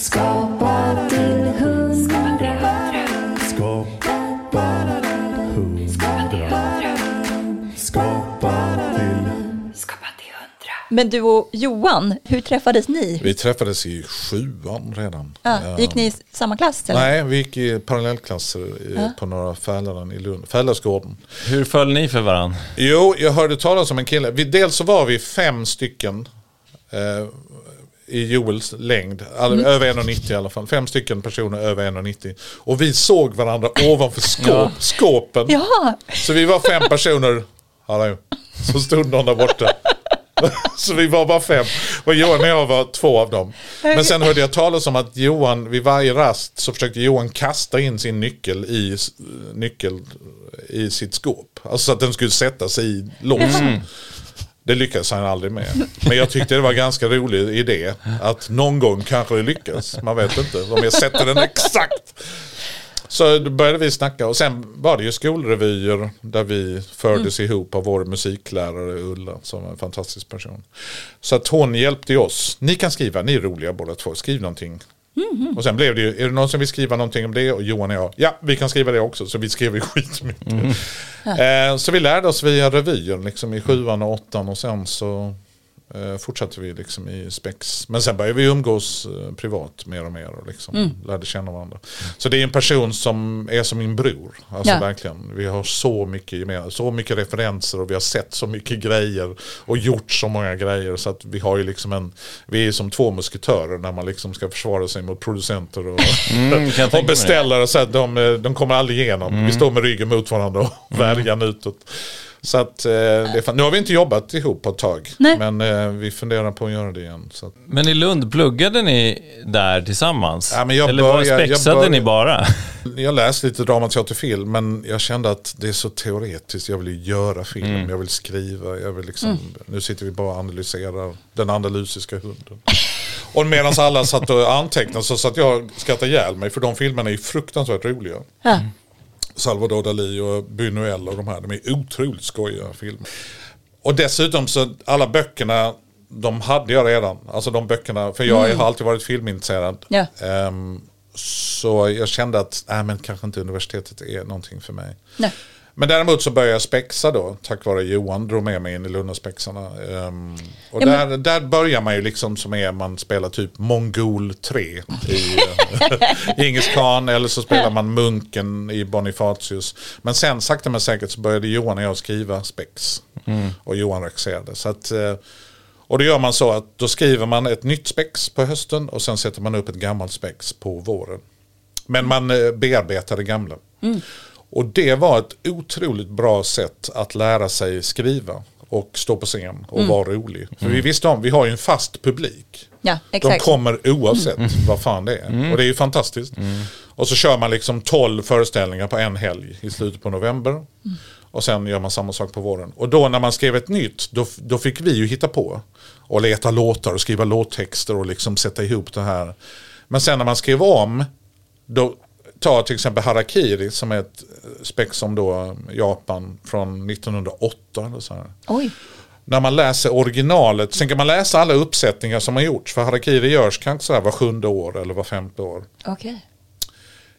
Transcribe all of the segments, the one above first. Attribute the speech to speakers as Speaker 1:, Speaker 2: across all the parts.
Speaker 1: Skapa till hundra.
Speaker 2: Skapa hundra. Skapa till
Speaker 3: Men du och Johan, hur träffades ni?
Speaker 4: Vi träffades i sjuan redan.
Speaker 3: Ja, gick ni i samma klass? Eller?
Speaker 4: Nej, vi gick i parallellklasser i, på några Fälaren i Lund. Fällarsgården.
Speaker 5: Hur föll ni för varandra?
Speaker 4: Jo, jag hörde talas om en kille. Vi, dels så var vi fem stycken eh, i Joels längd. All, Över 1,90 i alla fall. Fem stycken personer över 1,90. Och vi såg varandra ovanför skåp, skåpen.
Speaker 3: Ja,
Speaker 4: Så vi var fem personer. Hallå. Så stod någon där borta. Så vi var bara fem. Och Johan och jag var två av dem. Men sen hörde jag talas om att Johan, vid varje rast så försökte Johan kasta in sin nyckel i, nyckel i sitt skåp. Alltså så att den skulle sätta sig i låsen. Det lyckades han aldrig med. Men jag tyckte det var en ganska rolig idé. Att någon gång kanske det lyckas. Man vet inte om jag sätter den exakt. Så då började vi snacka och sen var det ju skolrevyer där vi fördes ihop av vår musiklärare Ulla som var en fantastisk person. Så att hon hjälpte oss. Ni kan skriva, ni är roliga båda två, skriv någonting. Och sen blev det ju, är det någon som vill skriva någonting om det? Och Johan och jag, ja vi kan skriva det också. Så vi skrev ju skitmycket. Eh, så vi lärde oss via revyer liksom i sjuan och åttan och sen så eh, fortsatte vi liksom i spex. Men sen började vi umgås eh, privat mer och mer och liksom lärde känna varandra. Så det är en person som är som min bror. Alltså
Speaker 3: Ja.
Speaker 4: verkligen. Vi har så mycket gemensamt, så mycket referenser och vi har sett så mycket grejer och gjort så många grejer. Så att vi har ju liksom en, vi är som två musketörer när man liksom ska försvara sig mot producenter och,
Speaker 5: Mm,
Speaker 4: och beställare. Så att de, de kommer aldrig igenom. Vi står med ryggen mot varandra och värjan utåt. Så att, eh, det nu har vi inte jobbat ihop på ett tag.
Speaker 3: Nej.
Speaker 4: Men eh, vi funderar på att göra det igen. Så att,
Speaker 5: Men i Lund, pluggade ni där tillsammans?
Speaker 4: Ja, men jag
Speaker 5: Eller bara
Speaker 4: börjar- jag
Speaker 5: spexade
Speaker 4: börjar-
Speaker 5: ni bara?
Speaker 4: jag läste lite dramateaterfilm men jag kände att det är så teoretiskt. Jag vill ju göra film, jag vill skriva, jag vill liksom, nu sitter vi bara och analyserar den andalusiska hunden. Och medan alla satt och antecknade så satt jag och skrattade ihjäl mig för de filmerna är ju fruktansvärt roliga.
Speaker 3: Ja.
Speaker 4: Salvador Dalí och Buñuel och de här, de är otroligt skojiga filmer. Och dessutom så alla böckerna, de hade jag redan. Alltså de böckerna, för jag har alltid varit filmintresserad.
Speaker 3: Ja.
Speaker 4: Ehm, så jag kände att, nej men kanske inte universitetet är någonting för mig.
Speaker 3: Nej.
Speaker 4: Men däremot så började jag spexa då, tack vare Johan drog med mig in i Lundaspexarna. Um, och
Speaker 3: Ja,
Speaker 4: där,
Speaker 3: men-
Speaker 4: där börjar man ju liksom som är, man spelar typ Mongol 3 i uh, Ingis Khan eller så spelar man Munken i Bonifatius. Men sen sakta men säkert så började Johan och jag skriva spex. Och Johan regisserade. Så att, eh, och då gör man så att då skriver man ett nytt spex på hösten och sen sätter man upp ett gammalt spex på våren. Men man eh, bearbetar det gamla. Och det var ett otroligt bra sätt att lära sig skriva och stå på scen och vara rolig. För vi visste om, vi har ju en fast publik.
Speaker 3: Ja,
Speaker 4: De kommer oavsett vad fan det är. Och det är ju fantastiskt. Och så kör man liksom 12 föreställningar på en helg i slutet på november. Och sen gör man samma sak på våren. Och då när man skrev ett nytt, då, då fick vi ju hitta på. Och leta låtar och skriva låttexter och liksom sätta ihop det här. Men sen när man skrev om, då ta till exempel Harakiri som är ett spex om då Japan från 1908 eller så här.
Speaker 3: Oj.
Speaker 4: När man läser originalet, sen kan man läsa alla uppsättningar som har gjorts. För Harakiri görs kanske så här var sjunde år eller var femte år.
Speaker 3: Okej.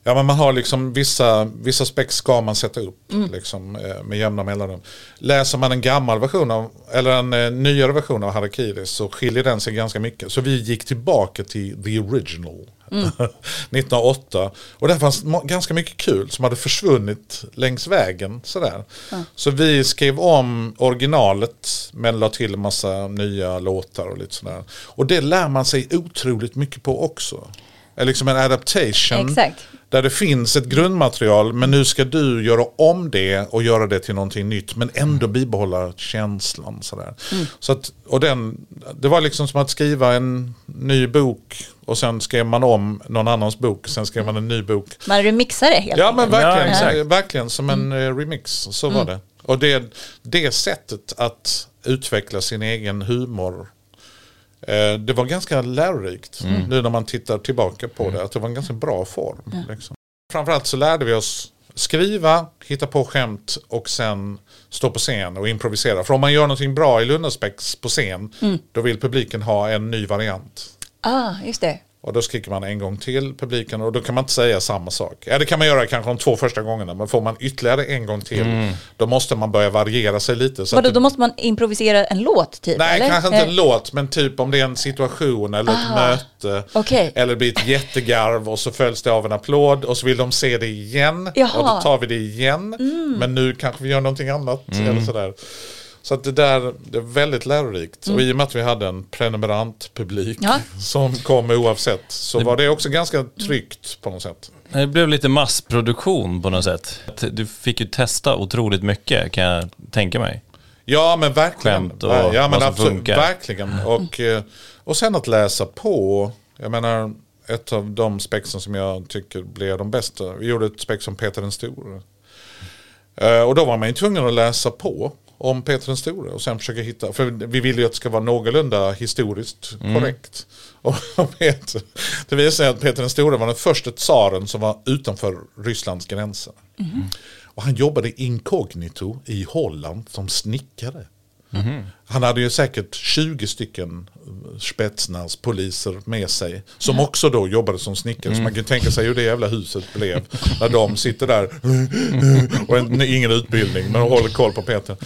Speaker 4: Ja men man har liksom vissa, vissa spex ska man sätta upp liksom, eh, med jämna mellanrum. Läser man en gammal version av, eller en eh, nyare version av Harakiri så skiljer den sig ganska mycket. Så vi gick tillbaka till the original. 1908. Och där fanns ganska mycket kul som hade försvunnit längs vägen. Sådär. Så vi skrev om originalet men la till en massa nya låtar och lite sådär. Och det lär man sig otroligt mycket på också. Liksom en adaptation.
Speaker 3: Exakt.
Speaker 4: Där det finns ett grundmaterial men nu ska du göra om det och göra det till någonting nytt men ändå bibehålla känslan. Sådär. Så att, och den, det var liksom som att skriva en ny bok och sen skrev man om någon annans bok. Sen skrev man en ny bok.
Speaker 3: Man remixar det helt
Speaker 4: Ja men verkligen,
Speaker 5: Ja,
Speaker 4: verkligen som en eh, remix. Så var det. Och det, det sättet att utveckla sin egen humor det var ganska lärorikt nu när man tittar tillbaka på det. Att det var en ganska bra form. Liksom. Framförallt så lärde vi oss skriva, hitta på skämt och sen stå på scen och improvisera. För om man gör någonting bra i Lundaspex på scen då vill publiken ha en ny variant.
Speaker 3: Ah, just det.
Speaker 4: Och då skriker man en gång till publiken och då kan man inte säga samma sak. Ja det kan man göra kanske de två första gångerna men får man ytterligare en gång till då måste man börja variera sig lite. Så
Speaker 3: Vadå,
Speaker 4: att
Speaker 3: då
Speaker 4: det,
Speaker 3: måste man improvisera en låt typ?
Speaker 4: nej
Speaker 3: eller?
Speaker 4: kanske inte
Speaker 3: Eh,
Speaker 4: en låt men typ om det är en situation eller ett
Speaker 3: Ah,
Speaker 4: möte.
Speaker 3: okej.
Speaker 4: Eller det blir ett jättegarv och så följs det av en applåd och så vill de se det igen.
Speaker 3: Jaha. Mm.
Speaker 4: Och då tar vi det igen. Men nu kanske vi gör någonting annat. Eller sådär. Så att det där det är väldigt lärorikt. Och i och med att vi hade en prenumerantpublik
Speaker 3: Ja.
Speaker 4: som kom oavsett så var det också ganska tryggt på något sätt.
Speaker 5: Det blev lite massproduktion på något sätt. Du fick ju testa otroligt mycket kan jag tänka mig.
Speaker 4: Ja men verkligen.
Speaker 5: Skämt och
Speaker 4: ja, men
Speaker 5: vad som
Speaker 4: absolut,
Speaker 5: funkar.
Speaker 4: verkligen. Och, eh, och sen att läsa på. Jag menar ett av de spexen som jag tycker blev de bästa. Vi gjorde ett spex om Peter den store. Eh, Och då var man ju tvungen att läsa på om Peter den store och sen försöka hitta, för vi vill ju att det ska vara någorlunda historiskt korrekt. Och Peter, det visade sig att Peter den store var den första tsaren som var utanför Rysslands gränser. Och han jobbade inkognito i Holland som snickare. Han hade ju säkert 20 stycken spetsnaz poliser med sig. Som också då jobbade som snickare. Så man kan tänka sig hur det jävla huset blev. När de sitter där och en, ingen utbildning men håller koll på Peter.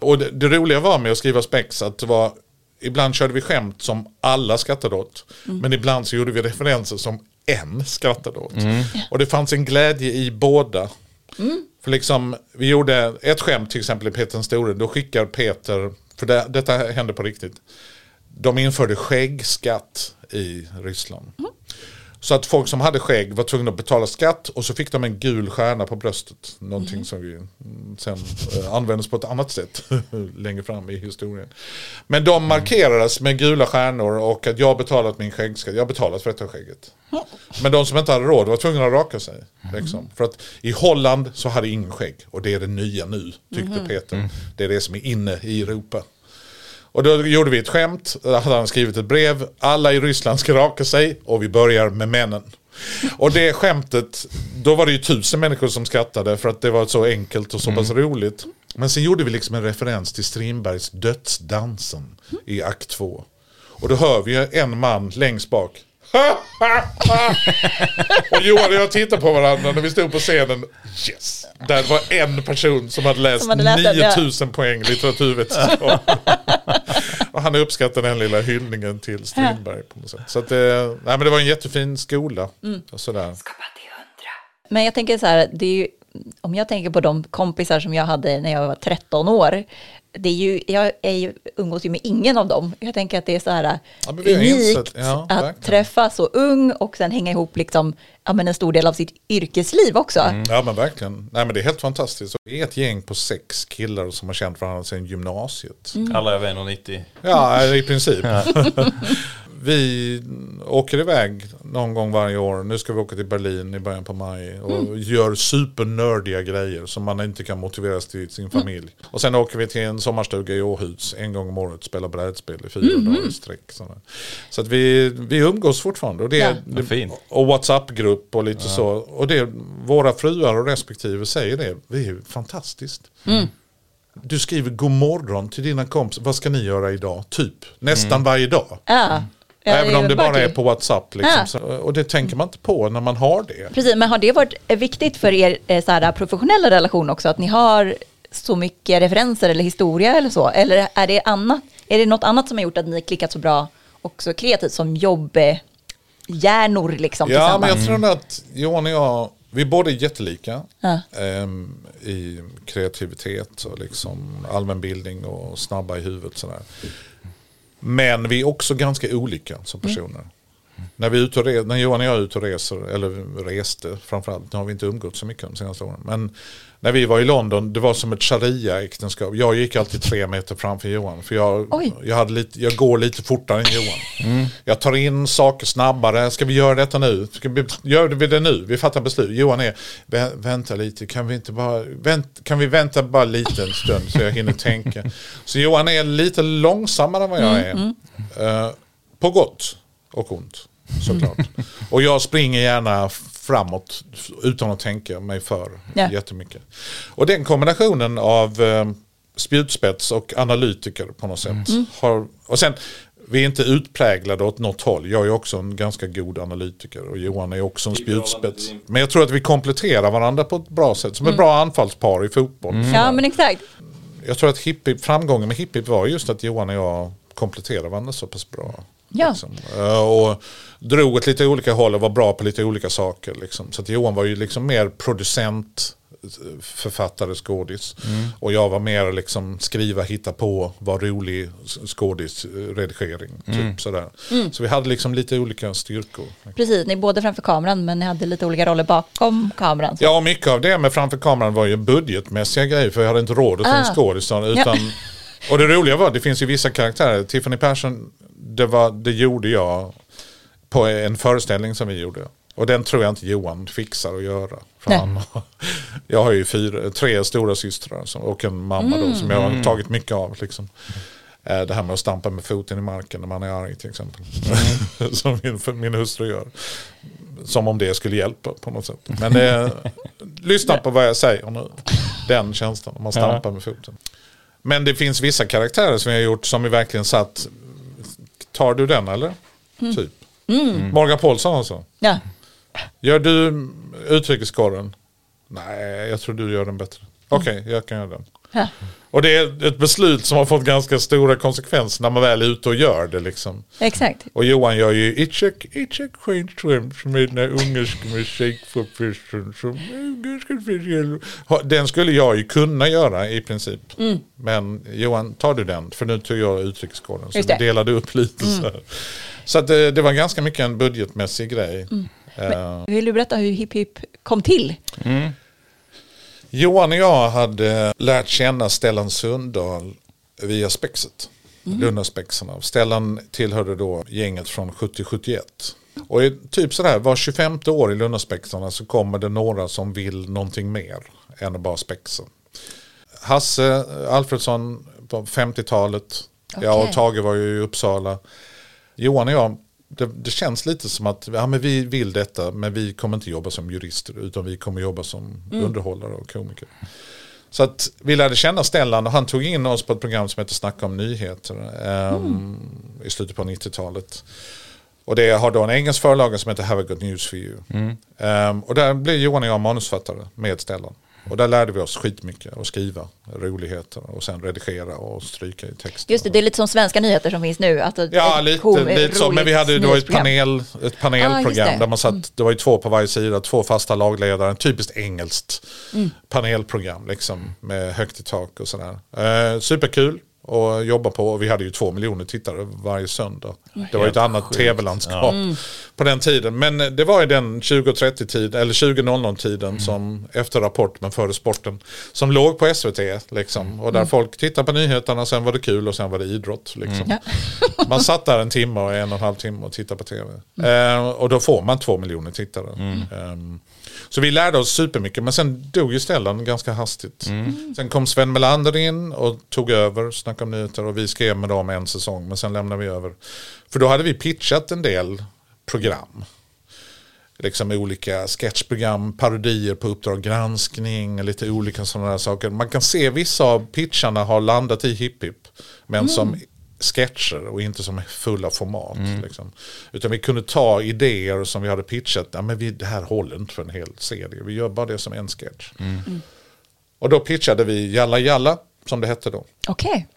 Speaker 4: Och det, det roliga var med att skriva spex att det var Ibland körde vi skämt som alla skrattade åt. Men ibland så gjorde vi referenser som en skrattade åt. Och det fanns en glädje i båda. För liksom, vi gjorde ett skämt till exempel i Peter den store. Då skickar Peter, för det, detta hände på riktigt. De införde skäggskatt i Ryssland. Mhm. Så att folk som hade skägg var tvungna att betala skatt och så fick de en gul stjärna på bröstet. Någonting som vi mm, sen eh, användes på ett annat sätt längre fram i historien. Men de markerades med gula stjärnor och att jag betalat min skäggskatt. Jag betalat för detta skägget. Men de som inte hade råd var tvungna att raka sig. Liksom. För att i Holland så hade ingen skägg. Och det är det nya nu, tyckte Peter. Det är det som är inne i Europa. Och då gjorde vi ett skämt, hade han skrivit ett brev, alla i Ryssland ska raka sig och vi börjar med männen. Och det skämtet, då var det ju tusen människor som skrattade för att det var så enkelt och så pass roligt. Men sen gjorde vi liksom en referens till Strindbergs Dödsdansen i akt två. Och då hör vi en man längst bak. och Johan och jag tittade på varandra när vi stod på scenen. Yes! Där var en person som hade läst
Speaker 3: Som hade läst den, ja.
Speaker 4: 9000 poäng litteraturvetenskap. och han uppskattade den lilla hyllningen till Strindberg. På något sätt. Så att det, nej, men det var en jättefin skola. Och sådär.
Speaker 3: Men jag tänker så här, det är ju, om jag tänker på de kompisar som jag hade när jag var 13 år, det är ju, jag är ju, umgås ju med ingen av dem. Jag tänker att det är så här
Speaker 4: Ja,
Speaker 3: unikt
Speaker 4: ja,
Speaker 3: att
Speaker 4: verkligen.
Speaker 3: träffas så ung och sen hänga ihop liksom, ja, men en stor del av sitt yrkesliv också.
Speaker 4: Ja men verkligen. Nej men det är helt fantastiskt. Vi är ett gäng på sex killar som har känt varandra sedan gymnasiet.
Speaker 5: Alla över 1,90.
Speaker 4: Ja, i princip. vi åker iväg någon gång varje år. Nu ska vi åka till Berlin i början på maj. Och gör supernördiga grejer som man inte kan motiveras till sin familj. Och sen åker vi till en sommarstuga i Åhus en gång om året. Spelar brädspel i fyra dagar i sträck. Så att vi, vi umgås fortfarande. Och, det,
Speaker 3: Ja.
Speaker 4: det,
Speaker 5: fint.
Speaker 4: och WhatsApp-grupp och lite så. Och det, våra fruar och respektive säger det. Det är fantastiskt. Du skriver god morgon till dina kompisar. Vad ska ni göra idag? Typ. Nästan varje dag.
Speaker 3: Ja.
Speaker 4: Även om det bara är på WhatsApp. Liksom.
Speaker 3: Ja.
Speaker 4: Och det tänker man inte på när man har det.
Speaker 3: Precis, men har det varit eh, viktigt för er eh, så här, professionella relation också, att ni har så mycket referenser eller historia eller så? Eller är det, annat, är det något annat som har gjort att ni klickat så bra och så kreativt som jobbhjärnor liksom
Speaker 4: Ja, men jag tror att Johan och jag, vi är både jättelika
Speaker 3: Ja.
Speaker 4: ehm, i kreativitet och liksom allmänbildning och snabba i huvudet. Sådär. Men vi är också ganska olika som personer. När, vi ute och re- när Johan och jag är ute och reser, eller reste framförallt, nu har vi inte umgått så mycket de senaste åren. Men när vi var i London, det var som ett sharia-äktenskap. Jag gick alltid tre meter framför Johan. För jag,
Speaker 3: Oj.
Speaker 4: jag, hade lite, jag går lite fortare än Johan. Jag tar in saker snabbare. Ska vi göra detta nu? Ska vi, gör vi det nu? Vi fattar beslut. Johan är, "Vä- vänta lite, kan vi inte bara, vänt, kan vi vänta bara lite en stund så jag hinner tänka. Så Johan är lite långsammare än vad jag är. Eh, på gott och ont, såklart. och jag springer gärna framåt utan att tänka mig för
Speaker 3: Ja.
Speaker 4: jättemycket. Och den kombinationen av eh, spjutspets och analytiker på något sätt. Har, och sen vi är inte utpräglade åt något håll. Jag är också en ganska god analytiker och Johan är också en spjutspets. Men jag tror att vi kompletterar varandra på ett bra sätt. Som ett bra anfallspar i fotboll.
Speaker 3: Ja, men exakt.
Speaker 4: Jag tror att hippie, framgången med hippie var just att Johan och jag kompletterar varandra så pass bra.
Speaker 3: Ja.
Speaker 4: Liksom. Eh, Och drog åt lite olika håll och var bra på lite olika saker. Liksom. Så att Johan var ju liksom mer producent, författare, skådis. Och jag var mer liksom skriva, hitta på, vara rolig, skådis, redigering. Typ sådär. Så vi hade liksom lite olika styrkor.
Speaker 3: Precis, ni är båda framför kameran men ni hade lite olika roller bakom kameran. Så.
Speaker 4: Ja, mycket av det med framför kameran var ju budgetmässiga grejer för jag hade inte råd att en
Speaker 3: Ah.
Speaker 4: skådis. Utan, Och det roliga var, det finns ju vissa karaktärer. Tiffany Persson, det, var, det gjorde jag på en föreställning som vi gjorde. Och den tror jag inte Johan fixar att göra. Han, jag har ju fyra, tre stora systrar som, och en mamma då, som jag har tagit mycket av. Liksom. Eh, Det här med att stampa med foten i marken när man är arg till exempel. som min, min hustru gör. Som om det skulle hjälpa på något sätt. Men eh, lyssna på vad jag säger nu. Den känslan, man stampar med foten. Men det finns vissa karaktärer som jag har gjort som vi verkligen satt. Tar du den eller? Typ. Morgan Paulsson alltså.
Speaker 3: Ja.
Speaker 4: Gör du utrikeskorren? Nej, jag tror du gör den bättre. Okej, jag kan göra den.
Speaker 3: Ja.
Speaker 4: Och det är ett beslut som har fått ganska stora konsekvenser när man väl är ute och gör det. Liksom.
Speaker 3: Exakt.
Speaker 4: Och Johan gör ju Itchek, Itchek Skönström som är den här ungerska musikförfesten som ganska speciell. Den skulle jag ju kunna göra i princip. Men Johan, tar du den? För nu tog jag utrikeskoden så vi delade upp lite. Så, här. så att det, det var ganska mycket en budgetmässig grej. Eh,
Speaker 3: Vill du berätta hur Hipp Hipp kom till?
Speaker 4: Johan och jag hade lärt känna Stellan Sundahl via Spexet. Lundaspexarna. Stellan tillhörde då gänget från 70-71. Och typ sådär, var 25 år i Lundaspexarna så kommer det några som vill någonting mer än bara spexa. Hasse Alfredsson på 50-talet. Jag och
Speaker 3: Okej.
Speaker 4: Tage var ju i Uppsala. Johan och jag, det, det känns lite som att ja, men vi vill detta men vi kommer inte jobba som jurister utan vi kommer jobba som underhållare och komiker. Så att vi lärde känna Stellan och han tog in oss på ett program som heter Snacka om nyheter ehm, i slutet på 90-talet. Och det har då en engelsk förlaga som heter Have a good news for you. Ehm, och där blev Johan och jag manusfattare med Stellan. Och där lärde vi oss skitmycket att skriva roligheter och sen redigera och stryka i texten.
Speaker 3: Just det, det är lite som svenska nyheter som finns nu. Alltså
Speaker 4: Ja, lite,
Speaker 3: kom-
Speaker 4: lite så. Men vi hade det var ett, panel, ett
Speaker 3: Ah,
Speaker 4: panelprogram
Speaker 3: det.
Speaker 4: där man satt, det var ju två på varje sida, två fasta lagledare, en typiskt engelskt
Speaker 3: Mm.
Speaker 4: panelprogram liksom med högt i tak och sådär. Eh, superkul att jobba på och vi hade ju två miljoner tittare varje söndag. Det var ju ett annat tv-landskap
Speaker 3: Mm.
Speaker 4: På den tiden. Men det var ju den 20.30 tid eller 20.00 tiden
Speaker 3: Mm.
Speaker 4: som efter Rapport men före sporten som låg på SVT liksom. Och där
Speaker 3: Mm.
Speaker 4: folk tittade på nyheterna, sen var det kul och sen var det idrott liksom. Man satt där en timme och en och en halv timme och tittade på tv. Eh, och då får man två miljoner tittare. Eh, så vi lärde oss supermycket, men sen dog ju Stellan ganska hastigt. Sen kom Sven Melander in och tog över Snacka om nyheter och vi skrev med dem en säsong, men sen lämnade vi över. För då hade vi pitchat en del program. Liksom olika sketchprogram, parodier på Uppdrag granskning, lite olika sådana saker. Man kan se vissa av pitcharna har landat i Hipp Hipp, men som sketcher och inte som fulla format. Liksom. Utan vi kunde ta idéer som vi hade pitchat, ja, men vi, det här håller inte för en hel serie, vi gör bara det som en sketch. Och då pitchade vi Jalla Jalla, som det hette då.
Speaker 3: Okej.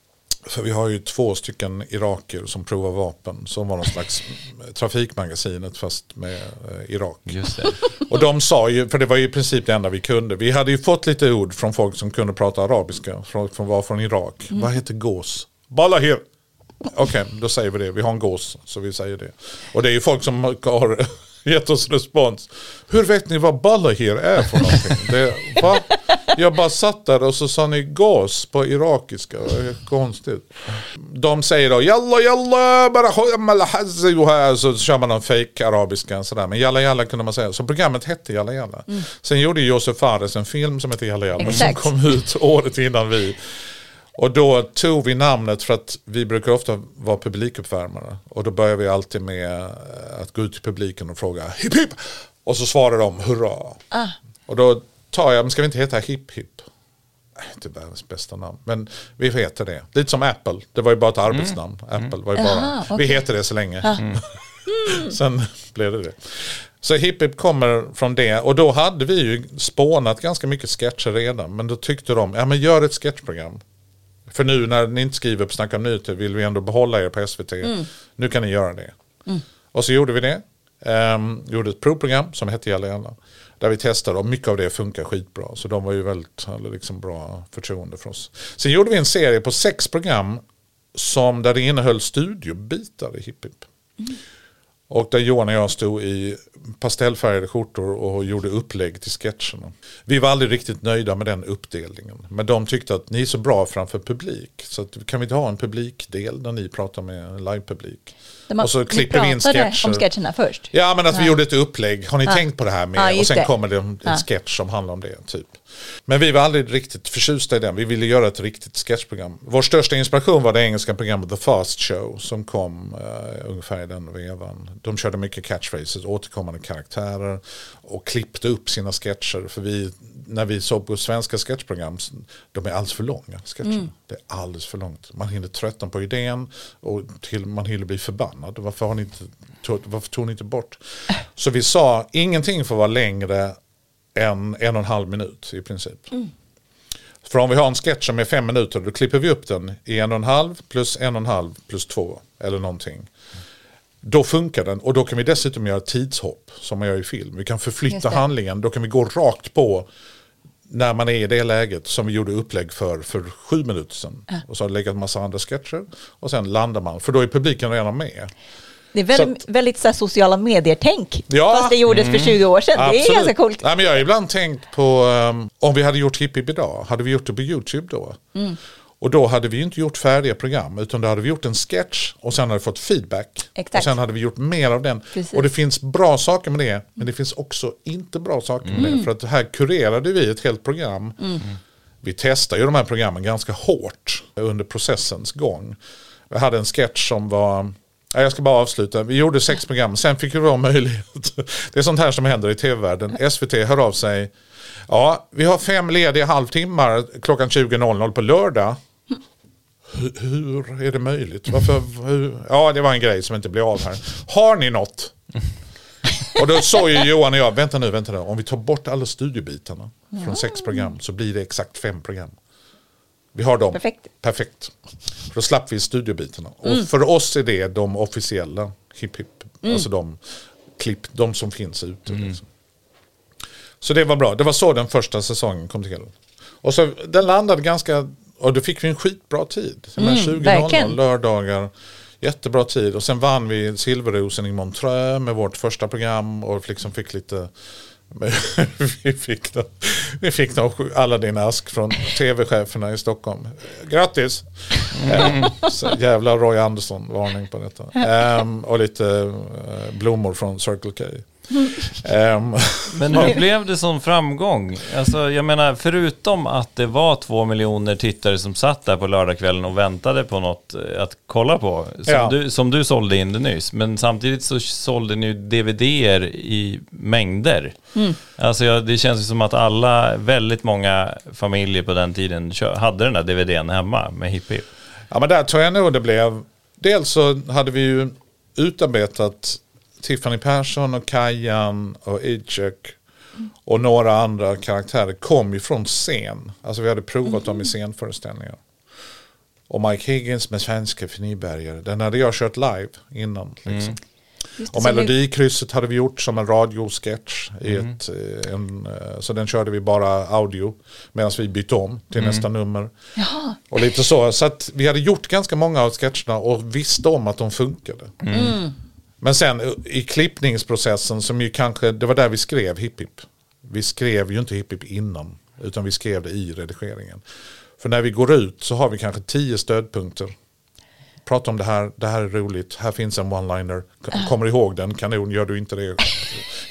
Speaker 4: För vi har ju två stycken iraker som provar vapen. Som var någon slags trafikmagasinet fast med eh, Irak.
Speaker 5: Just det.
Speaker 4: Och de sa ju, för det var ju i princip det enda vi kunde. Vi hade ju fått lite ord från folk som kunde prata arabiska. Folk som var från Irak. Vad heter gås? Balahir. Okej, då säger vi det. Vi har en gås, så vi säger det. Och det är ju folk som har gett oss respons. Hur vet ni vad Balahir är för någonting? Det, va? Jag bara satt där och så sa ni gås på irakiska. Det är konstigt. De säger då jalla jalla bara khuyammal hazzi och här", så kör man någon fake arabiska sådär. Men jalla jalla kunde man säga. Så programmet hette jalla jalla. Sen gjorde Josef Fares en film som heter jalla jalla som
Speaker 3: Exakt.
Speaker 4: kom ut året innan vi. Och då tog vi namnet för att vi brukar ofta vara publikuppvärmare. Och då börjar vi alltid med eh, att gå ut till publiken och fråga hipp hipp. Och så svarar de hurra. Och då tar jag, men ska vi inte heta hipp hipp? inte världens bästa namn, men vi heter det. Lite som Apple, det var ju bara ett arbetsnamn. Apple var ju bara,
Speaker 3: Aha, okej.
Speaker 4: vi heter det så länge. Sen blev det det. Så Hipp Hipp kommer från det och då hade vi ju spånat ganska mycket sketcher redan. Men då tyckte de, ja men gör ett sketchprogram. För nu när ni inte skriver på Snacka om nyheter vill vi ändå behålla er på SVT. Nu kan ni göra det. Och så gjorde vi det. Ehm, gjorde ett provprogram som hette Gälla. Där vi testade och mycket av det funkar skitbra. Så de var ju väldigt hade liksom bra förtroende för oss. Sen gjorde vi en serie på sex program som där det innehöll studiobitar i Hipp Hipp. Mm. Och där Johan och jag stod i pastellfärgade skjortor och gjorde upplägg till sketcherna. Vi var aldrig riktigt nöjda med den uppdelningen. Men de tyckte att ni är så bra framför publik. Så att, kan vi inte ha en publikdel där ni pratar med en livepublik?
Speaker 3: Man-
Speaker 4: Och så klipper vi in sketcher.
Speaker 3: om sketcherna först.
Speaker 4: Ja men att vi gjorde ett upplägg. Har ni tänkt på det här med?
Speaker 3: Ja,
Speaker 4: och sen
Speaker 3: det.
Speaker 4: kommer det en
Speaker 3: Ja.
Speaker 4: sketch som handlar om det. typ. Men vi var aldrig riktigt förtjusta i den. Vi ville göra ett riktigt sketchprogram. Vår största inspiration var det engelska programmet The Fast Show som kom eh, ungefär i den vevan. De körde mycket catchphrases, återkommande karaktärer och klippte upp sina sketcher. För vi, när vi såg på svenska sketchprogram, de är alldeles för långa. Sketcher. Det är alldeles för långt. Man hinner tröttna på idén och till, man hinner bli förbannad. Varför, har ni inte, tog, varför tog ni inte bort? Så vi sa, ingenting får vara längre än en och en halv minut i princip. För om vi har en sketch som är fem minuter då klipper vi upp den i en och en halv plus en och en halv plus två eller någonting. Då funkar den och då kan vi dessutom göra tidshopp som man gör i film. Vi kan förflytta handlingen, då kan vi gå rakt på när man är i det läget som vi gjorde upplägg för för sju minuter sedan. Och så har det legat en massa andra sketcher och sen landar man, för då är publiken redan med.
Speaker 3: Det är väldigt,
Speaker 4: Så
Speaker 3: väldigt så sociala medier-tänk.
Speaker 4: Ja.
Speaker 3: Fast det gjordes för 20 år sedan. Det är
Speaker 4: Absolut.
Speaker 3: ganska coolt.
Speaker 4: Nej, men jag har ibland tänkt på um, om vi hade gjort Hipp Hipp idag, hade vi gjort det på YouTube då?
Speaker 3: Mm.
Speaker 4: Och då hade vi inte gjort färdiga program utan då hade vi gjort en sketch och sen hade vi fått feedback.
Speaker 3: Exakt.
Speaker 4: Och sen hade vi gjort mer av den.
Speaker 3: Precis.
Speaker 4: Och det finns bra saker med det men det finns också inte bra saker med
Speaker 3: Mm.
Speaker 4: det. För att här kurerade vi ett helt program. Vi testar ju de här programmen ganska hårt under processens gång. Vi hade en sketch som var Jag ska bara avsluta. Vi gjorde sex program, sen fick vi vara möjlighet. Det är sånt här som händer i tv-världen. SVT hör av sig. Ja, vi har fem lediga halvtimmar klockan 20.00 på lördag. Hur, är det möjligt? Varför, hur? Ja, det var en grej som inte blev av här. Har ni något? Och då sa ju Johan och jag, vänta nu, vänta nu. Om vi tar bort alla studiobitarna från sex program så blir det exakt fem program. Vi har dem.
Speaker 3: Perfekt.
Speaker 4: Perfekt. För då slapp vi studiobitarna. Och för oss är det de officiella hipp hipp. Alltså de klipp, de som finns ute. Liksom. Så det var bra. Det var så den första säsongen kom till. Och så den landade ganska, och då fick vi en skitbra tid. Mm, 20.00
Speaker 3: verkligen.
Speaker 4: lördagar. Jättebra tid. Och sen vann vi Silverrosen i Montreux med vårt första program. Och liksom fick lite... vi fick, då, vi fick då Aladdin Ask från tv-cheferna i Stockholm. Grattis! Så jävla Roy Andersson, varning på detta. Ehm, och lite eh, blommor från Circle K. Ehm,
Speaker 5: Men hur blev det som framgång? Alltså, jag menar, förutom att det var två miljoner tittare som satt där på lördagskvällen och väntade på något eh, att kolla på, som,
Speaker 4: Ja.
Speaker 5: du, som du sålde in det nyss, men samtidigt så sålde ni ju DVD-er i mängder. Alltså, jag, det känns ju som att alla, väldigt många familjer på den tiden hade den där DVDn hemma med Hipp Hipp.
Speaker 4: Ja men där tror jag nog det blev. Dels så hade vi ju utarbetat Tiffany Persson och Kajan och Idchek och några andra karaktärer kom ju från scen. Alltså vi hade provat dem i scenföreställningar. Och Mike Higgins med Svenska för Nybergare, den hade jag kört live innan. Liksom.
Speaker 3: Just det,
Speaker 4: Och Melodikrysset hade vi gjort som en radiosketch. I ett, eh, en, eh, så den körde vi bara audio medan vi bytte om till nästa nummer.
Speaker 3: Jaha.
Speaker 4: Och lite så. Så att vi hade gjort ganska många av sketcherna och visste om att de funkade. Men sen i klippningsprocessen som ju kanske, det var där vi skrev Hipp Hipp. Vi skrev ju inte Hipp Hipp innan. Utan vi skrev det i redigeringen. För när vi går ut så har vi kanske tio stödpunkter. Prata om det här, det här är roligt, här finns en one-liner. Kommer ihåg den, kanon, gör du inte det,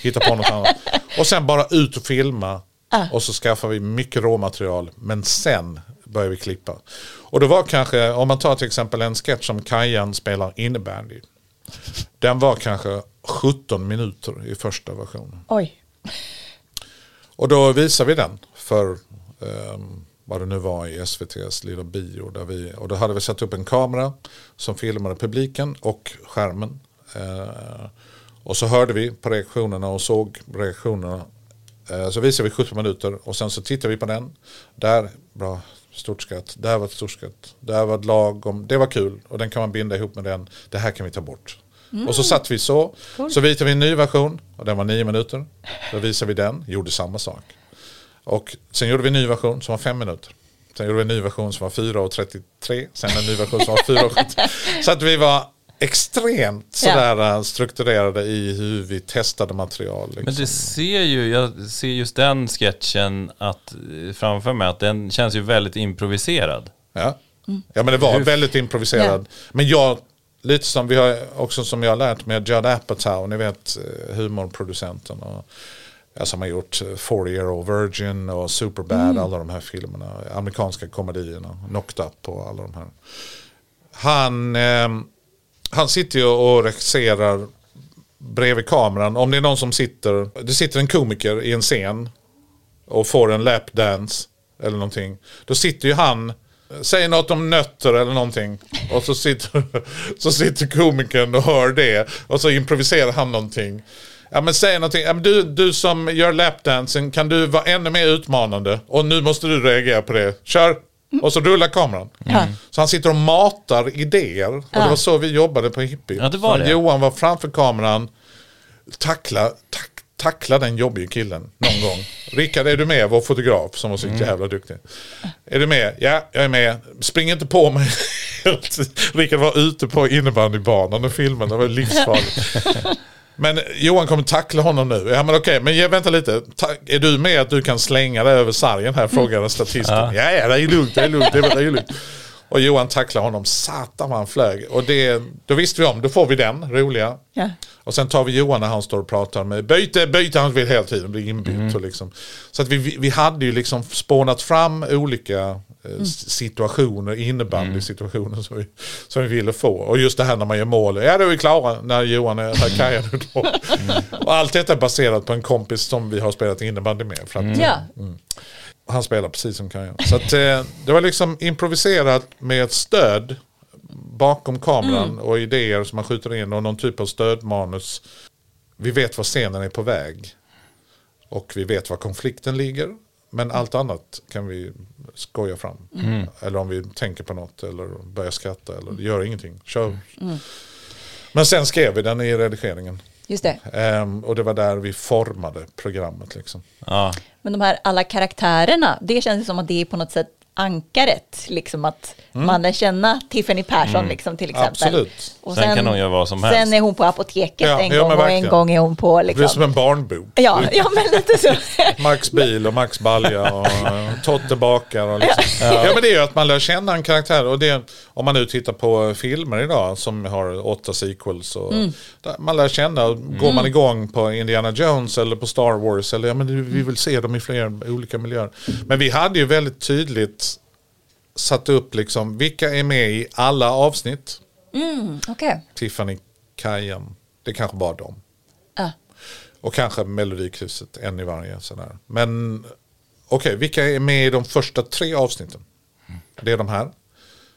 Speaker 4: hitta på något annat. Och sen bara ut och filma. Och så skaffar vi mycket råmaterial. Men sen börjar vi klippa. Och det var kanske, om man tar till exempel en sketch som Kajan spelar innebandy. Den var kanske 17 minuter i första versionen.
Speaker 3: Oj.
Speaker 4: Och då visar vi den för ehm, vad det nu var i SVTs lilla bio. Där vi, och då hade vi satt upp en kamera som filmade publiken och skärmen. Eh, och så hörde vi på reaktionerna och såg reaktionerna. Eh, så visade vi 17 minuter och sen så tittade vi på den. Där, bra, stort skratt. Där var ett stort skratt. Där var ett lagom, det var kul. Och den kan man binda ihop med den. Det här kan vi ta bort. Och så satt vi så. Så visade vi en ny version och den var nio minuter. Då visade vi den, gjorde samma sak. Och sen gjorde vi en ny version som var fem minuter. Sen gjorde vi en ny version som var 4.33. Sen en ny version som var 4.70. Så att vi var extremt sådär strukturerade i hur vi testade material. Liksom.
Speaker 5: Men det ser ju, jag ser just den sketchen att, eh, framför mig att den känns ju väldigt improviserad.
Speaker 4: Ja. ja men det var väldigt improviserad. Men jag, lite som vi har också som jag har lärt mig, Judd Apatow, ni vet eh, humorproducenten. Och, ja, som har gjort eh, 40 Year Old Virgin och Superbad, alla de här filmerna. Amerikanska komedierna, Knocked Up och alla de här. Han, eh, han sitter ju och regisserar bredvid kameran. Om det är någon som sitter, det sitter en komiker i en scen och får en lapdance eller någonting. Då sitter ju han, säger något om nötter eller någonting. Och så sitter, så sitter komikern och hör det. Och så improviserar han någonting. Ja men säg någonting, ja, men du, du som gör lapdansen, kan du vara ännu mer utmanande? Och nu måste du reagera på det. Kör! Och så rullar kameran.
Speaker 3: Ja.
Speaker 4: Så han sitter och matar idéer. Och det var så vi jobbade på Hippie.
Speaker 5: Ja, det var det.
Speaker 4: Johan var framför kameran. Tackla, tack, tackla den jobbiga killen någon gång. Rickard, är du med? Vår fotograf som var så jävla duktig. Är du med? Ja, jag är med. Spring inte på mig. Rickard var ute på innebandybanan och filmen. Det var livsfarligt. Men Johan kommer tackla honom nu. Ja men okej, men vänta lite. Ta, är du med att du kan slänga dig över sargen här? Frågar statisten. Ja, ja, det är lugnt, det är lugnt, det är, det är lugnt. Och Johan tacklar honom. Satan vad han flög. Och det, då visste vi om, då får vi den roliga.
Speaker 3: Ja.
Speaker 4: Och sen tar vi Johan när han står och pratar med byte, byte, han vill hela tiden bli inbytt. Och liksom. Så att vi, vi, hade ju liksom spånat fram olika eh, s- situationer, innebandysituationer som, vi, som vi ville få. Och just det här när man gör mål, ja då är vi klara när Johan är här kajade då. Och allt detta är baserat på en kompis som vi har spelat innebandy med. För att,
Speaker 3: Ja.
Speaker 4: Han spelar precis som Kajan. Så att, eh, det var liksom improviserat med ett stöd bakom kameran och idéer som man skjuter in och någon typ av stödmanus. Vi vet var scenen är på väg. Och vi vet var konflikten ligger. Men allt annat kan vi skoja fram. Eller om vi tänker på något eller börjar skratta eller gör ingenting. Kör. Men sen skrev vi den i redigeringen.
Speaker 3: Just det.
Speaker 4: Ehm, och det var där vi formade programmet. Liksom.
Speaker 5: Ja.
Speaker 3: Men de här alla karaktärerna, det känns som att det är på något sätt ankaret, liksom att man lär känna Tiffany Persson liksom till exempel.
Speaker 4: Absolut.
Speaker 3: Och
Speaker 5: Sen kan hon göra vad som helst.
Speaker 3: Sen är hon på apoteket
Speaker 4: Ja,
Speaker 3: en
Speaker 4: ja,
Speaker 3: gång och en gång är hon på
Speaker 4: Det är som
Speaker 3: liksom.
Speaker 4: en barnbok.
Speaker 3: Ja, ja, men lite så.
Speaker 4: Max bil och Max balja och Totte bakar. Och liksom. ja. men det är ju att man lär känna en karaktär. Och det, om man nu tittar på filmer idag som har åtta sequels. Och, där Man lär känna, går man igång på Indiana Jones eller på Star Wars. Eller, ja, men vi vill se dem i flera olika miljöer. Men vi hade ju väldigt tydligt satt upp liksom, vilka är med i alla avsnitt.
Speaker 3: Okej.
Speaker 4: Tiffany, Kajan, det kanske bara dem.
Speaker 3: Ja.
Speaker 4: Och kanske Melodikrysset, en i varje. Sådär. Men okej, vilka är med i de första tre avsnitten? Det är de här.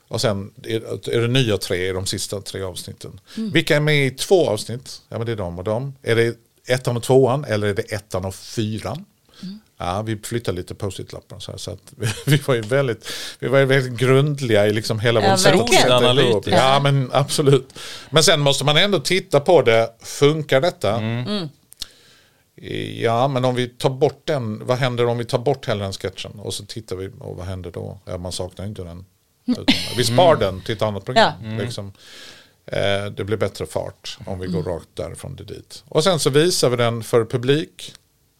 Speaker 4: Och sen är, är det nya tre i de sista tre avsnitten. Vilka är med i två avsnitt? Ja men det är de och de. Är det ettan och tvåan eller är det ettan och fyran? Ja, vi flyttar lite post-it-lappar. Så, här, så att vi, vi var ju väldigt, vi var ju väldigt grundliga i liksom hela
Speaker 3: Ja,
Speaker 4: vårt sätt att sätta ihop. Ja, men absolut. Men sen måste man ändå titta på det. Funkar detta? Ja, men om vi tar bort den, vad händer om vi tar bort hela den sketchen? Och så tittar vi, och vad händer då? Ja, man saknar inte den. Utan vi spar den till ett annat program. Liksom. Eh, det blir bättre fart om vi går rakt därifrån till dit. Och sen så visar vi den för publik.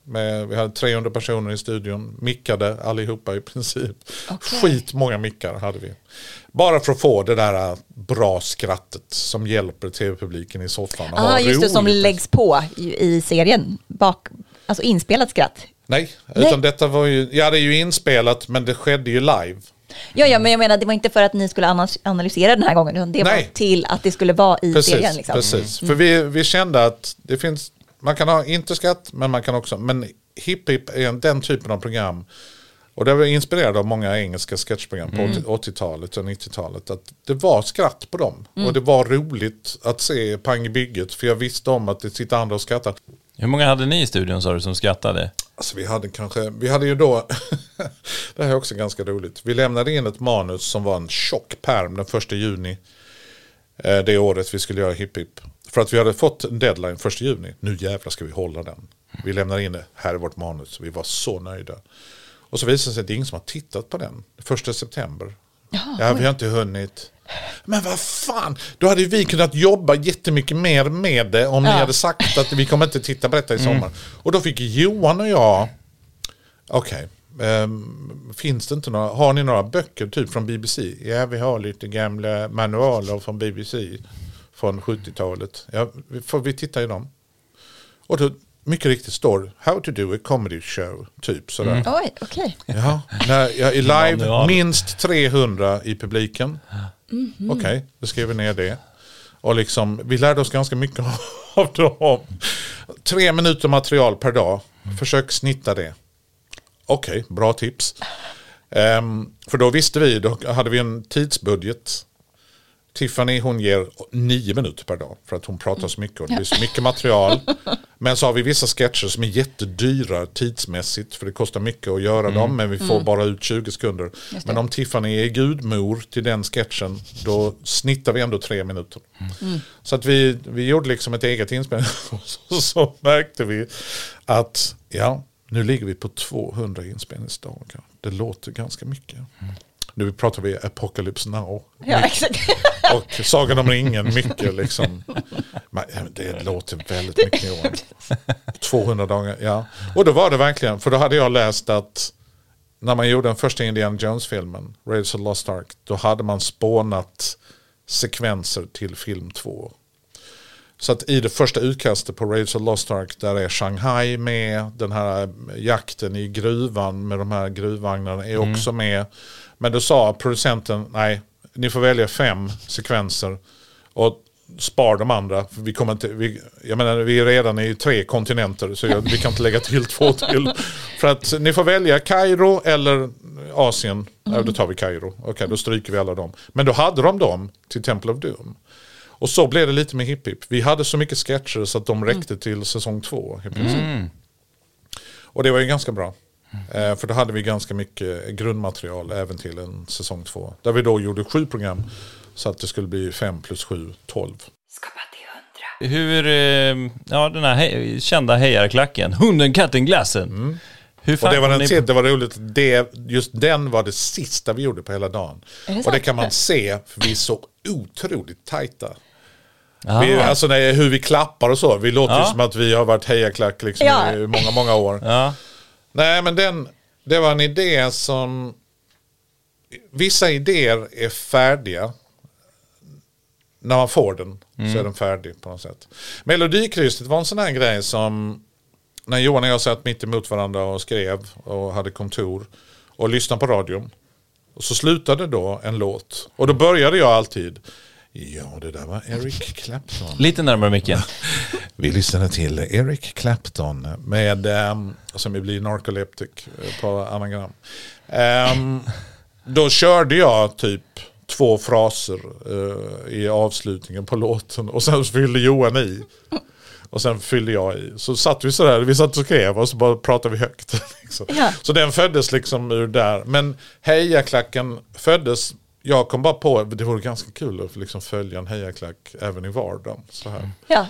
Speaker 4: Med, vi hade 300 personer i studion, mickade allihopa i princip.
Speaker 3: Okej.
Speaker 4: Skit många mickar hade vi. Bara för att få det där bra skrattet som hjälper tv-publiken i soffan.
Speaker 3: Ja, just det, som läggs på i, serien. Bak, alltså inspelat skratt.
Speaker 4: Nej,
Speaker 3: Nej.
Speaker 4: utan detta var ju, ja det är ju inspelat men det skedde ju live.
Speaker 3: Ja, ja, men jag menar, det var inte för att ni skulle analysera den här gången, utan det var
Speaker 4: Nej.
Speaker 3: till att det skulle vara i
Speaker 4: Precis,
Speaker 3: serien. Liksom.
Speaker 4: precis. För vi, vi kände att det finns, man kan ha inte skatt men man kan också, men Hipp Hipp är en- den typen av program. Och det var inspirerad av många engelska sketchprogram på 80 80-talet och 90-talet. Att det var skratt på dem. Och det var roligt att se Pang i bygget. För jag visste om att det sitter andra och skrattar.
Speaker 5: Hur många hade ni i studion sa du som skrattade?
Speaker 4: Alltså vi hade kanske, vi hade ju då, det här är också ganska roligt. Vi lämnade in ett manus som var en tjock perm den första juni. eh, Det året vi skulle göra Hipp Hipp. För att vi hade fått en deadline första juni. Nu jävlar ska vi hålla den. Vi lämnar in det, här är vårt manus. Vi var så nöjda. Och så visade det sig att det är ingen som har tittat på den. Första september. ja, vi har inte hunnit. Men vad fan, då hade vi kunnat jobba jättemycket mer med det om ni
Speaker 3: Ja.
Speaker 4: hade sagt att vi kommer inte titta på detta i sommar. Och då fick Johan och jag, okej, ehm, finns det inte några, har ni några böcker typ från BBC? Ja, vi har lite gamla manualer från BBC från 70-talet. Ja, vi- får vi titta i dem? Och då mycket riktigt står How to do a comedy show, typ sådär.
Speaker 3: Oj, okej.
Speaker 4: Ja, när jag är live, minst 300 i publiken. Okej, då skriver vi ner det. Och liksom, vi lärde oss ganska mycket av dem. Tre minuter material per dag. Försök snitta det. Okej, bra tips. Ehm, för då visste vi, då hade vi en tidsbudget. Tiffany hon ger nio minuter per dag för att hon pratar så mycket och det blir så mycket material. Men så har vi vissa sketcher som är jättedyra tidsmässigt för det kostar mycket att göra dem men vi får bara ut 20 sekunder. Men om Tiffany är gudmor till den sketchen då snittar vi ändå tre minuter. Så att vi, vi gjorde liksom ett eget inspelning och så, så märkte vi att ja, nu ligger vi på 200 inspelningsdagar. Det låter ganska mycket. Nu pratar vi Apocalypse Now.
Speaker 3: Ja, exakt.
Speaker 4: Och Sagan om ringen, mycket liksom. Men det låter väldigt mycket i år. 200 dagar, ja. Och då var det verkligen, för då hade jag läst att när man gjorde den första Indiana Jones-filmen, Raiders of the Lost Ark, då hade man spånat sekvenser till film 2. Så att i det första utkastet på Raiders of the Lost Ark där är Shanghai med, den här jakten i gruvan med de här gruvvagnarna är också med. Men då sa producenten, nej, ni får välja fem sekvenser och spar de andra. För vi, kommer inte, vi, jag menar, vi är redan i tre kontinenter så jag, vi kan inte lägga till två till. För att ni får välja Kairo eller Asien. Ja, då tar vi Kairo. Okej, då stryker vi alla dem. Men då hade de dem till Temple of Doom. Och så blev det lite med Hipp Hipp. Vi hade så mycket sketcher så att de räckte till säsong två. Princip. Och det var ju ganska bra. Eh, för då hade vi ganska mycket grundmaterial även till en säsong två. Där vi då gjorde sju program. Så att det skulle bli fem plus sju, tolv.
Speaker 1: Skapa till hundra.
Speaker 5: Hur, eh, ja den här he- kända hejarklacken, hunden, katten, glassen. Hur
Speaker 4: Och det var, den,
Speaker 5: ni
Speaker 4: det var roligt, det, just den var det sista vi gjorde på hela dagen.
Speaker 3: Det
Speaker 4: och det kan man se, för vi är så otroligt tajta.
Speaker 5: Ah.
Speaker 4: Vi, alltså när, hur vi klappar och så, vi låter ju
Speaker 5: Ja.
Speaker 4: som att vi har varit hejaklack liksom
Speaker 3: Ja.
Speaker 4: i många, många år.
Speaker 5: Ja.
Speaker 4: Nej, men den, det var en idé som... Vissa idéer är färdiga. När man får den så är den färdig på något sätt. Melodikrysset var en sån här grej som... När Johan och jag satt mitt emot varandra och skrev och hade kontor och lyssnade på radion. Och så slutade då en låt. Och då började jag alltid... Ja, det där var Eric Clapton.
Speaker 5: Lite närmare micken.
Speaker 4: Vi lyssnade till Eric Clapton med, um, som ju blir narkoleptic eh, på anagram. Ehm, då körde jag typ två fraser eh, i avslutningen på låten och sen fyllde Johan i. Och sen fyllde jag i. Så satt vi sådär, vi satt och skrev och så bara pratade vi högt. liksom.
Speaker 3: Ja.
Speaker 4: Så den föddes liksom ur där. Men hejaklacken föddes, jag kom bara på, det vore ganska kul att liksom följa en hejaklack även i vardagen. Så här.
Speaker 3: Ja.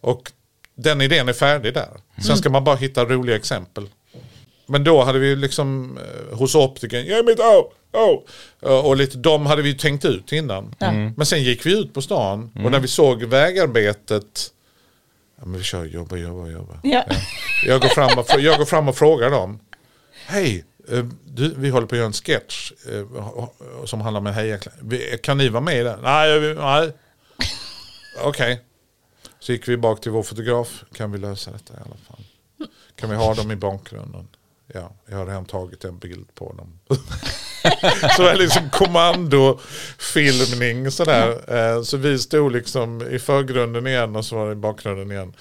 Speaker 4: Och den idén är färdig där. Sen ska man bara hitta roliga exempel. Men då hade vi liksom eh, hos optikern, ge mig ett oh, oh. Eh, Och lite, de hade vi tänkt ut innan. Men sen gick vi ut på stan och när vi såg vägarbetet, ja men vi kör, jobba, jobba, jobba.
Speaker 3: Ja.
Speaker 4: Jag, går fram och, jag går fram och frågar dem, hej, du, vi håller på att göra en sketch eh, som handlar om en hejaklack. Kan ni vara med i den? Nej. Okej. Så gick vi bak till vår fotograf. Kan vi lösa detta i alla fall? Kan vi ha dem i bakgrunden? Ja, jag har redan tagit en bild på dem. så det är liksom kommandofilmning sådär. Eh, Så vi stod liksom i förgrunden igen och så var det i bakgrunden igen.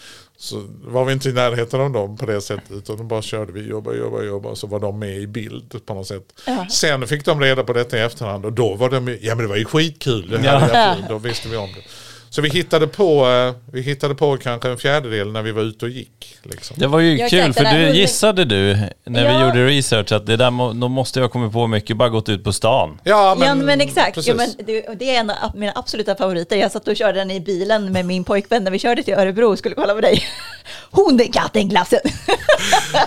Speaker 4: Så var vi inte i närheten av dem på det sättet utan då bara körde vi, jobba, jobba, jobba så var de med i bild på något sätt.
Speaker 3: Ja.
Speaker 4: Sen fick de reda på detta i efterhand och då var de, ja men det var ju skitkul, det
Speaker 5: Ja.
Speaker 4: hade jag, då visste vi om det. Så vi hittade på, eh, vi hittade på kanske en fjärdedel när vi var ute och gick. Liksom.
Speaker 5: Det var ju
Speaker 3: Ja,
Speaker 5: kul, för du gissade du när vi
Speaker 3: Ja.
Speaker 5: gjorde research att det där må, då måste jag ha kommit på mycket, bara gått ut på stan.
Speaker 4: Ja
Speaker 3: Men, ja, men exakt.
Speaker 4: precis.
Speaker 3: Ja, men det, det är en av mina absoluta favoriter. Jag satt och körde den i bilen med min pojkvän när vi körde till Örebro och skulle kolla på dig. Hundkattenglassen!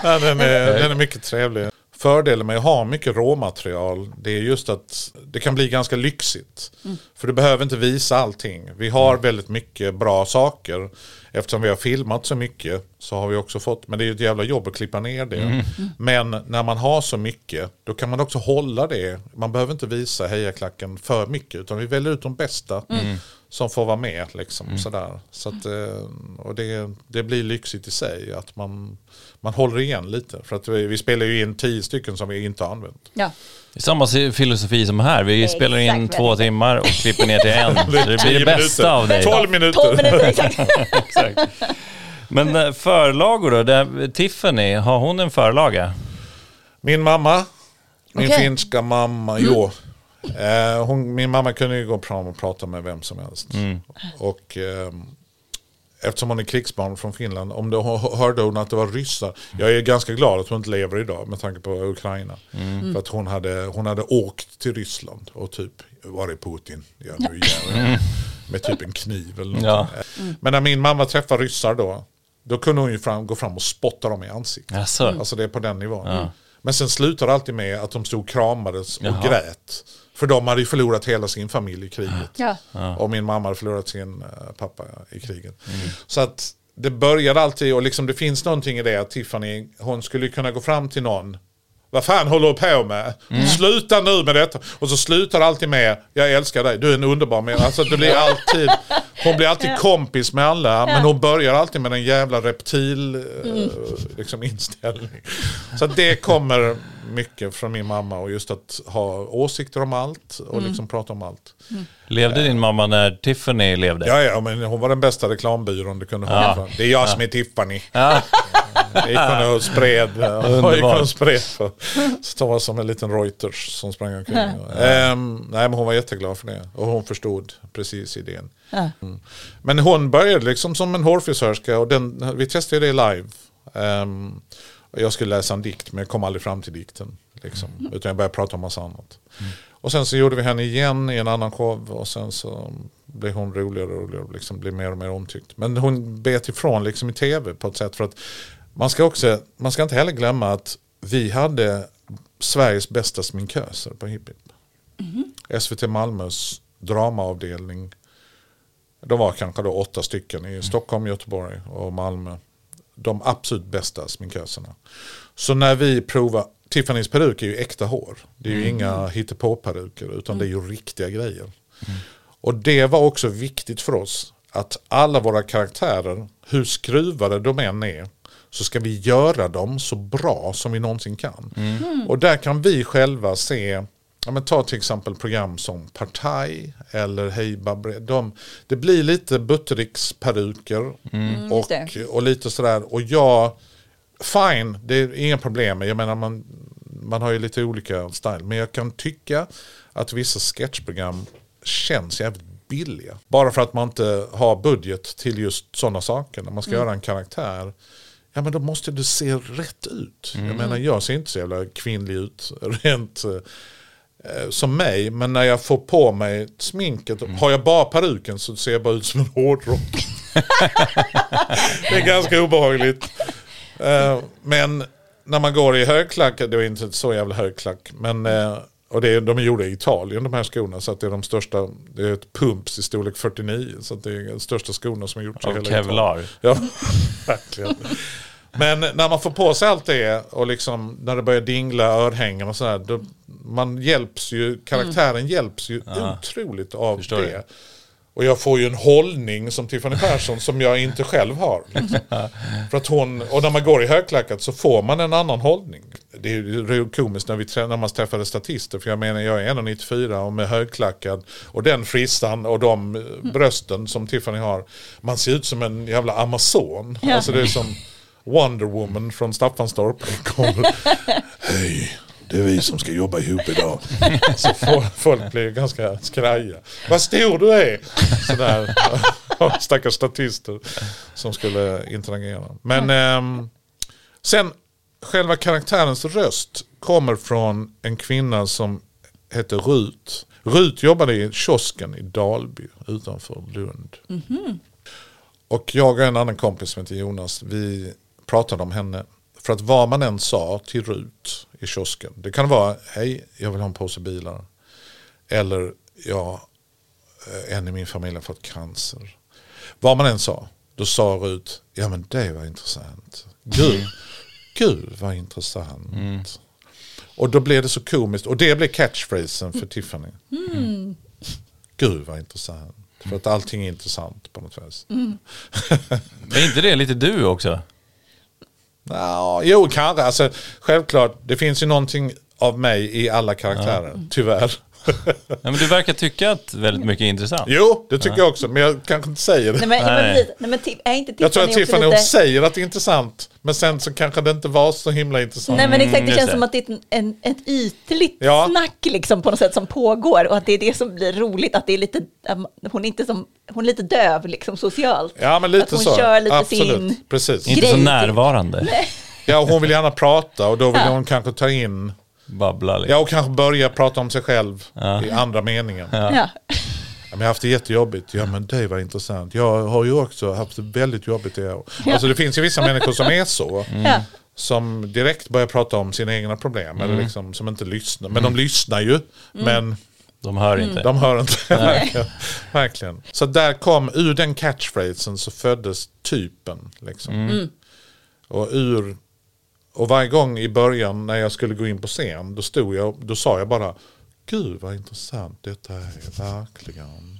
Speaker 4: Ja, den, är, den är mycket trevlig. Fördelen med att ha mycket råmaterial det är just att det kan bli ganska lyxigt. För du behöver inte visa allting. Vi har väldigt mycket bra saker. Eftersom vi har filmat så mycket så har vi också fått, men det är ju ett jävla jobb att klippa ner det. Men när man har så mycket då kan man också hålla det. Man behöver inte visa hejaklacken för mycket utan vi väljer ut de bästa som får vara med. Liksom, sådär. Så att, eh, och det, det blir lyxigt i sig att man, man håller igen lite. För att vi, vi spelar ju in tio stycken som vi inte har använt.
Speaker 3: Ja.
Speaker 5: Det är samma filosofi som här, vi
Speaker 3: Exakt,
Speaker 5: spelar in två timmar och klipper ner till en. Så det blir det bästa
Speaker 4: minuter.
Speaker 5: av dig.
Speaker 4: 12 minuter.
Speaker 3: 12 minuter, exakt.
Speaker 5: Exakt. Men eh, förlagor då? Det, Tiffany, har hon en förlaga?
Speaker 4: Min mamma, min
Speaker 3: Okej.
Speaker 4: finska mamma, jo. Eh, hon, min mamma kunde ju gå fram och prata med vem som helst. Och ehm, eftersom hon är krigsbarn från Finland, om hö- hörde hon att det var ryssar. Jag är ganska glad att hon inte lever idag med tanke på Ukraina. För att hon hade, hon hade åkt till Ryssland och typ, var är Putin? Ja, nu jävlar. Med typ en kniv eller något.
Speaker 5: Ja.
Speaker 4: Men när min mamma träffade ryssar då, då kunde hon ju fram, gå fram och spotta dem i ansiktet. Alltså det är på den nivån. Men sen slutar det alltid med att de stod och kramades och
Speaker 5: Jaha.
Speaker 4: grät. För de hade ju förlorat hela sin familj i kriget.
Speaker 3: Ja.
Speaker 4: Och min mamma hade förlorat sin eh, pappa i kriget.
Speaker 5: Mm.
Speaker 4: Så att det började alltid, och liksom det finns någonting i det att Tiffany, hon skulle kunna gå fram till någon. Vad fan håller du på med?
Speaker 5: Mm.
Speaker 4: Sluta nu med detta. Och så slutar det alltid med, jag älskar dig, du är en underbar människa. Alltså det blir alltid, hon blir alltid kompis med alla. Men hon börjar alltid med en jävla reptil eh, liksom inställning. Så det kommer mycket från min mamma och just att ha åsikter om allt och liksom prata om allt.
Speaker 5: Levde din mamma när Tiffany levde?
Speaker 4: Ja, ja, men hon var den bästa reklambyrån du kunde ha. Det är jag som är Tiffany. Hon och spred. Och spred. Så det var som en liten Reuters som sprang omkring. Ehm, nej, men hon var jätteglad för det. Och hon förstod precis idén. Mm. Men hon började liksom som en hårfrisörska och den, vi testade det live. Och jag skulle läsa en dikt men jag kom aldrig fram till dikten. Liksom, utan jag började prata om massa annat. Och sen så gjorde vi henne igen i en annan show och sen så blev hon roligare och roligare och liksom blev mer och mer omtyckt. Men hon bet ifrån liksom i tv på ett sätt för att man ska också, man ska inte heller glömma att vi hade Sveriges bästa sminköser på Hipp Hipp. SVT Malmös dramaavdelning de var kanske då åtta stycken i Stockholm, Göteborg och Malmö. De absolut bästa sminköserna. Så när vi provar, Tiffany's peruk är ju äkta hår. Det är ju inga hittepå-peruker utan det är ju riktiga grejer. Och det var också viktigt för oss att alla våra karaktärer, hur skruvade de än är, så ska vi göra dem så bra som vi någonsin kan. Och där kan vi själva se, ja, men ta till exempel program som Partaj eller Hej Babre. De, det blir lite Buttericks-peruker
Speaker 3: just det.
Speaker 4: och, och lite sådär. Och jag, fine, det är inga problem. Jag menar man, man har ju lite olika style. Men jag kan tycka att vissa sketchprogram känns jävligt billiga. Bara för att man inte har budget till just sådana saker. När man ska göra en karaktär. Ja men då måste det se rätt ut. Jag menar jag ser inte så jävla kvinnlig ut rent eh, som mig. Men när jag får på mig sminket, har jag bara peruken så ser jag bara ut som en hårdrock. det är ganska obehagligt. Eh, men när man går i högklack, det är inte så jävla högklack. Men, eh, och det är, de är gjorda i Italien de här skorna. Så att det är de största, det är ett pumps i storlek 49. Så att det är de största skorna som har gjorts i hela
Speaker 5: Kevlar.
Speaker 4: Italien. Ja, verkligen. Men när man får på sig allt det och liksom när det börjar dingla örhängen och sådär. Då, man hjälps ju, karaktären hjälps ju otroligt av
Speaker 5: Förstår
Speaker 4: det.
Speaker 5: det.
Speaker 4: Och jag får ju en hållning som Tiffany Persson som jag inte själv har. Liksom. För att hon, och när man går i högklackat så får man en annan hållning. Det är ju komiskt när vi när man träffade statister. För jag menar jag är 1,94 och med högklackad. Och den frissan och de eh, brösten som Tiffany har. Man ser ut som en jävla amazon.
Speaker 3: Ja.
Speaker 4: Alltså det är som Wonder Woman från Staffanstorp. Hej, det är vi som ska jobba ihop idag. Så folk blir ganska skraja. Vad stor du är! Sådär. Stackars statister som skulle interagera. Men ehm, sen själva karaktärens röst kommer från en kvinna som heter Rut. Rut jobbade i kiosken i Dalby utanför Lund. Och jag och en annan kompis som heter Jonas, vi pratade om henne. För att vad man än sa till Rut i kiosken, det kan vara hej, jag vill ha en påse bilar. Eller ja, eh, en i min familj har fått cancer. Vad man än sa, då sa Rut, ja men det var intressant. Gud, gud vad intressant. Och då blev det så komiskt, och det blev catchphrasen för Tiffany. Gud vad intressant. För att allting är intressant på något vis.
Speaker 5: Men är inte det lite du också?
Speaker 4: Ja, jo, kanske. Alltså, självklart, det finns ju någonting av mig i alla karaktärer, tyvärr.
Speaker 5: Ja, men du verkar tycka att väldigt mycket är intressant.
Speaker 4: Jo, det tycker jag också, men jag kanske inte säger det.
Speaker 3: Nej, men,
Speaker 5: Nej.
Speaker 3: men, nej, men är inte
Speaker 4: jag tror att
Speaker 3: Tiffany också
Speaker 4: Tiffany hon
Speaker 3: lite...
Speaker 4: säger att det är intressant, men sen så kanske det inte var så himla intressant.
Speaker 3: Nej men exakt, det
Speaker 5: just
Speaker 3: känns
Speaker 5: det.
Speaker 3: som att det är ett, en, ett ytligt
Speaker 4: Ja.
Speaker 3: snack liksom på något sätt som pågår och att det är det som blir roligt, att det är lite, hon är inte som, hon är lite döv liksom socialt.
Speaker 4: Ja, men lite
Speaker 3: att hon
Speaker 4: så.
Speaker 3: kör lite
Speaker 4: Absolut,
Speaker 3: sin...
Speaker 4: precis.
Speaker 5: Inte
Speaker 3: Grej
Speaker 5: så
Speaker 3: till-
Speaker 5: närvarande.
Speaker 4: Ja, och hon vill gärna prata och då vill
Speaker 3: Ja.
Speaker 4: hon kanske ta in,
Speaker 5: Babbla liksom.
Speaker 4: ja och kanske börja prata om sig själv i andra meningen. Ja.
Speaker 3: Ja.
Speaker 4: men jag har haft det jättejobbigt, ja men det var intressant. Jag har ju också haft det väldigt jobbigt i år. Alltså det finns ju vissa människor som är så.
Speaker 3: Ja.
Speaker 4: som direkt börjar prata om sina egna problem. Eller liksom, som inte lyssnar. Men de lyssnar ju. Men
Speaker 5: De hör inte.
Speaker 4: de hör inte. verkligen. verkligen. Så där kom, ur den catchphrasen så föddes typen. Liksom. Och ur och varje gång i början när jag skulle gå in på scen, då stod jag, då sa jag bara Gud vad intressant detta är, verkligen.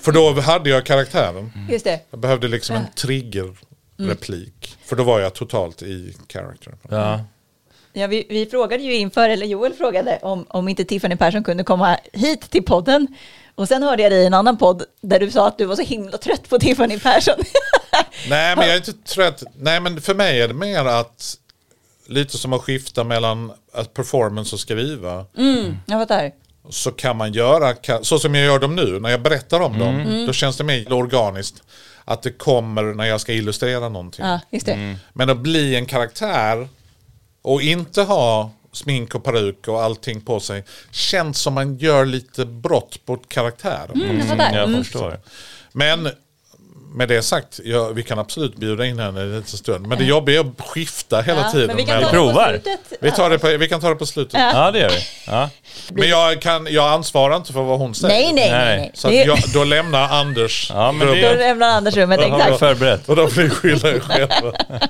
Speaker 4: För då hade jag karaktären.
Speaker 3: Just det.
Speaker 4: Jag behövde liksom en triggerreplik. För då var jag totalt i character.
Speaker 5: Ja.
Speaker 3: Ja, vi, vi frågade ju inför, eller Joel frågade om, om inte Tiffany Persson kunde komma hit till podden. Och sen hörde jag dig i en annan podd där du sa att du var så himla trött på Tiffany Persson.
Speaker 4: Nej men jag är inte trött. Nej men för mig är det mer att lite som att skifta mellan att performance och skriva.
Speaker 3: jag fattar.
Speaker 4: Så kan man göra, så som jag gör dem nu, när jag berättar om dem, då känns det mer organiskt. Att det kommer när jag ska illustrera någonting.
Speaker 3: Ja, just det.
Speaker 4: Men att bli en karaktär och inte ha smink och peruk och allting på sig känns som man gör lite brott på karaktären.
Speaker 3: Mm, jag.
Speaker 5: Jag
Speaker 3: Mm.
Speaker 5: förstår.
Speaker 4: Men med det sagt, ja, vi kan absolut bjuda in henne en liten stund. Men det jobbiga är att skifta hela
Speaker 3: Ja,
Speaker 4: tiden.
Speaker 3: men vi kan ta
Speaker 5: provar.
Speaker 4: vi, tar det på, vi kan ta det på slutet.
Speaker 5: Ja, det gör vi. Ja.
Speaker 4: Men jag, kan, jag ansvarar inte för vad hon säger.
Speaker 3: Nej, nej, nej.
Speaker 5: Nej.
Speaker 4: Så jag, då lämnar Anders
Speaker 5: Ja, men det-
Speaker 3: Då
Speaker 4: rummet.
Speaker 3: lämnar Anders rummet, exakt.
Speaker 4: Och då får ni skylla er själva.